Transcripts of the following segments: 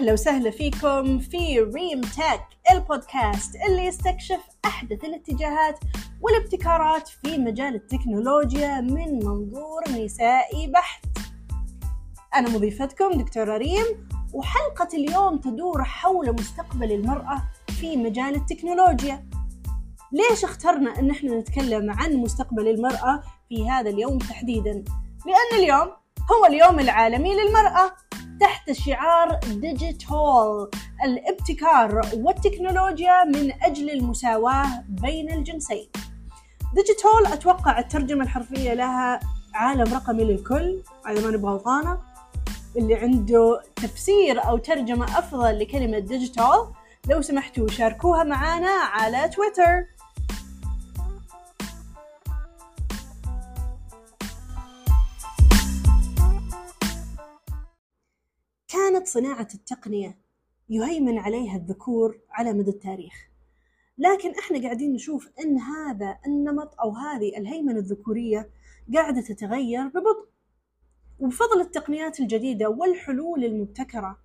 أهلا وسهلا فيكم في ريم تك البودكاست اللي يستكشف أحدث الاتجاهات والابتكارات في مجال التكنولوجيا من منظور نسائي بحت. أنا مضيفتكم دكتورة ريم وحلقة اليوم تدور حول مستقبل المرأة في مجال التكنولوجيا. ليش اخترنا أن إحنا نتكلم عن مستقبل المرأة في هذا اليوم تحديدا؟ لأن اليوم هو اليوم العالمي للمرأة. تحت شعار DigitALL الابتكار والتكنولوجيا من أجل المساواة بين الجنسين. DigitALL أتوقع الترجمة الحرفية لها عالم رقمي للكل إذا ما نبغى غلطانة اللي عنده تفسير أو ترجمة أفضل لكلمة DigitALL لو سمحتوا شاركوها معنا على تويتر. كانت صناعة التقنية يهيمن عليها الذكور على مدى التاريخ. لكن إحنا قاعدين نشوف إن هذا النمط أو هذه الهيمنة الذكورية قاعدة تتغير ببطء. وبفضل التقنيات الجديدة والحلول المبتكرة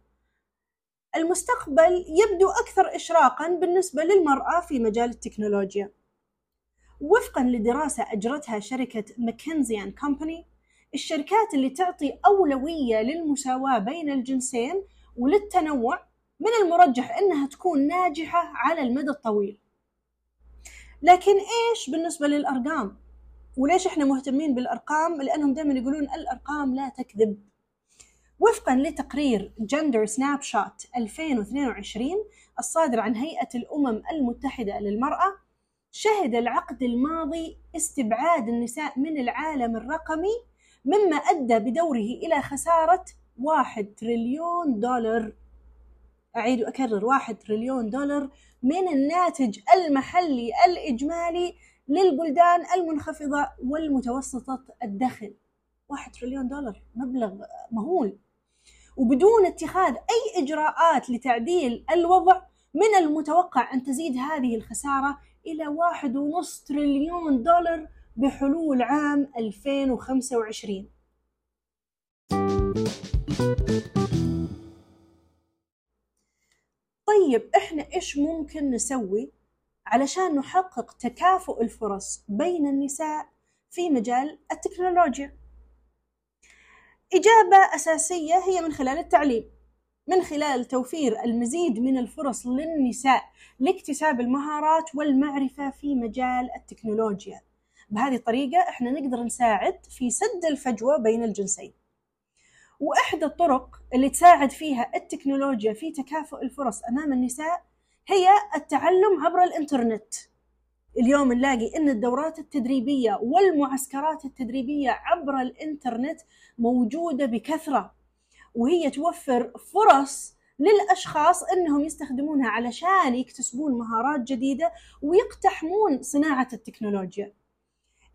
المستقبل يبدو أكثر إشراقا بالنسبة للمرأة في مجال التكنولوجيا. وفقا لدراسة أجرتها شركة ماكنزي كومباني الشركات اللي تعطي أولوية للمساواة بين الجنسين وللتنوع من المرجح أنها تكون ناجحة على المدى الطويل لكن إيش بالنسبة للأرقام؟ وليش إحنا مهتمين بالأرقام؟ لأنهم دائما يقولون الأرقام لا تكذب وفقا لتقرير جندر سناب شوت 2022 الصادر عن هيئة الأمم المتحدة للمرأة شهد العقد الماضي استبعاد النساء من العالم الرقمي مما أدى بدوره إلى خسارة واحد تريليون دولار. أعيد وأكرر واحد تريليون دولار من الناتج المحلي الإجمالي للبلدان المنخفضة والمتوسطة الدخل. واحد تريليون دولار مبلغ مهول. وبدون اتخاذ أي إجراءات لتعديل الوضع من المتوقع أن تزيد هذه الخسارة إلى واحد ونص تريليون دولار بحلول عام 2025 طيب إحنا إيش ممكن نسوي علشان نحقق تكافؤ الفرص بين النساء في مجال التكنولوجيا؟ إجابة أساسية هي من خلال التعليم من خلال توفير المزيد من الفرص للنساء لاكتساب المهارات والمعرفة في مجال التكنولوجيا. بهذه الطريقة إحنا نقدر نساعد في سد الفجوة بين الجنسين وإحدى الطرق اللي تساعد فيها التكنولوجيا في تكافؤ الفرص أمام النساء هي التعلم عبر الإنترنت اليوم نلاقي إن الدورات التدريبية والمعسكرات التدريبية عبر الإنترنت موجودة بكثرة وهي توفر فرص للأشخاص إنهم يستخدمونها علشان يكتسبون مهارات جديدة ويقتحمون صناعة التكنولوجيا.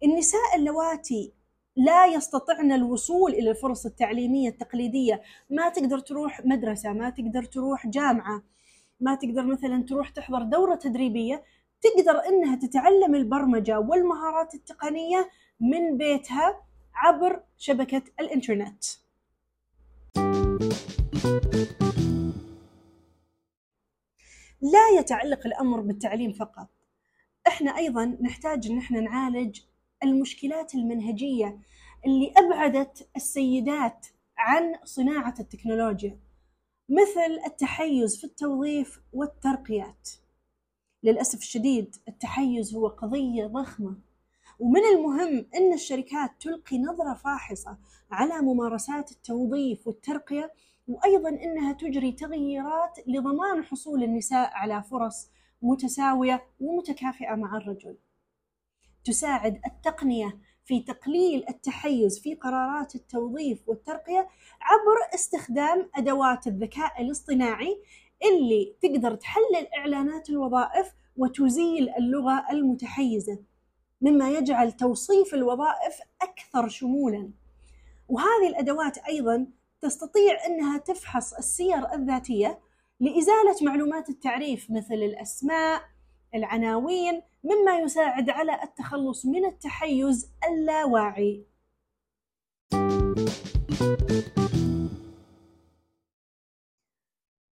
النساء اللواتي لا يستطعن الوصول إلى الفرص التعليمية التقليدية، ما تقدر تروح مدرسة، ما تقدر تروح جامعة، ما تقدر مثلا تروح تحضر دورة تدريبية، تقدر إنها تتعلم البرمجة والمهارات التقنية من بيتها عبر شبكة الإنترنت. لا يتعلق الأمر بالتعليم فقط. إحنا أيضا نحتاج إن إحنا نعالج المشكلات المنهجية اللي أبعدت السيدات عن صناعة التكنولوجيا مثل التحيز في التوظيف والترقيات. للأسف الشديد التحيز هو قضية ضخمة ومن المهم أن الشركات تلقي نظرة فاحصة على ممارسات التوظيف والترقية وأيضا أنها تجري تغييرات لضمان حصول النساء على فرص متساوية ومتكافئة مع الرجل تساعد التقنية في تقليل التحيز في قرارات التوظيف والترقية عبر استخدام أدوات الذكاء الاصطناعي اللي تقدر تحلل إعلانات الوظائف وتزيل اللغة المتحيزة مما يجعل توصيف الوظائف أكثر شمولا. وهذه الأدوات أيضا تستطيع أنها تفحص السير الذاتية لإزالة معلومات التعريف مثل الأسماء العناوين مما يساعد على التخلص من التحيز اللاواعي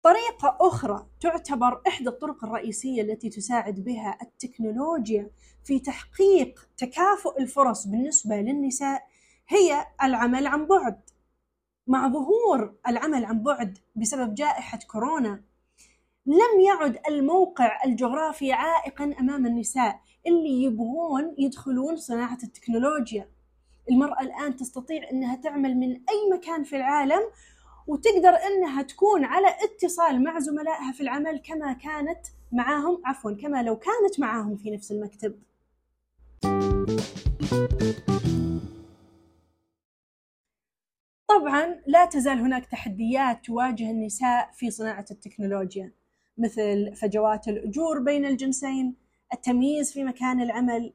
طريقة أخرى تعتبر إحدى الطرق الرئيسية التي تساعد بها التكنولوجيا في تحقيق تكافؤ الفرص بالنسبة للنساء هي العمل عن بعد. مع ظهور العمل عن بعد بسبب جائحة كورونا لم يعد الموقع الجغرافي عائقا أمام النساء اللي يبغون يدخلون صناعة التكنولوجيا. المرأة الآن تستطيع إنها تعمل من أي مكان في العالم وتقدر إنها تكون على اتصال مع زملائها في العمل كما كانت معاهم عفوا كما لو كانت معاهم في نفس المكتب. طبعا لا تزال هناك تحديات تواجه النساء في صناعة التكنولوجيا مثل فجوات الأجور بين الجنسين، التمييز في مكان العمل،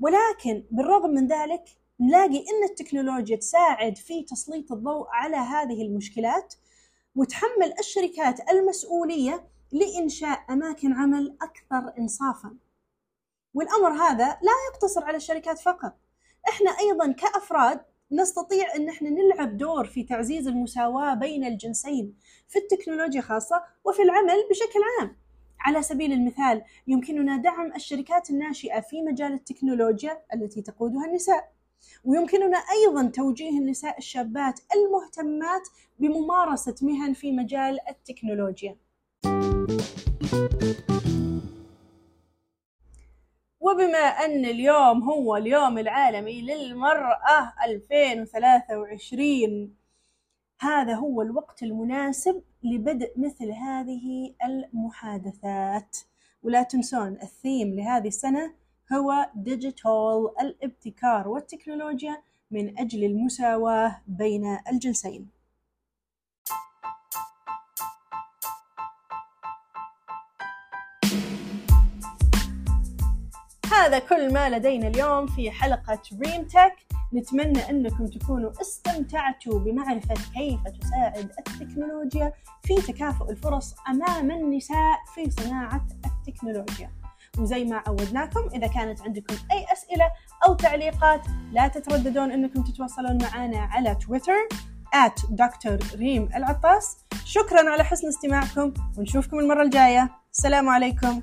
ولكن بالرغم من ذلك نلاقي إن التكنولوجيا تساعد في تسليط الضوء على هذه المشكلات وتحمل الشركات المسؤولية لإنشاء أماكن عمل أكثر انصافا. والأمر هذا لا يقتصر على الشركات فقط، إحنا أيضا كأفراد نستطيع أن إحنا نلعب دور في تعزيز المساواة بين الجنسين في التكنولوجيا خاصة وفي العمل بشكل عام. على سبيل المثال يمكننا دعم الشركات الناشئة في مجال التكنولوجيا التي تقودها النساء. ويمكننا أيضا توجيه النساء الشابات المهتمات بممارسة مهن في مجال التكنولوجيا. وبما أن اليوم هو اليوم العالمي للمرأة 2023 هذا هو الوقت المناسب لبدء مثل هذه المحادثات. ولا تنسون الثيم لهذه السنة هو ديجيتال الابتكار والتكنولوجيا من أجل المساواة بين الجنسين. هذا كل ما لدينا اليوم في حلقة ريم تك نتمنى أنكم تكونوا استمتعتوا بمعرفة كيف تساعد التكنولوجيا في تكافؤ الفرص أمام النساء في صناعة التكنولوجيا. وزي ما عودناكم إذا كانت عندكم أي أسئلة أو تعليقات لا تترددون أنكم تتواصلون معنا على تويتر at دكتور ريم العطاس شكرا على حسن استماعكم ونشوفكم المرة الجاية. السلام عليكم.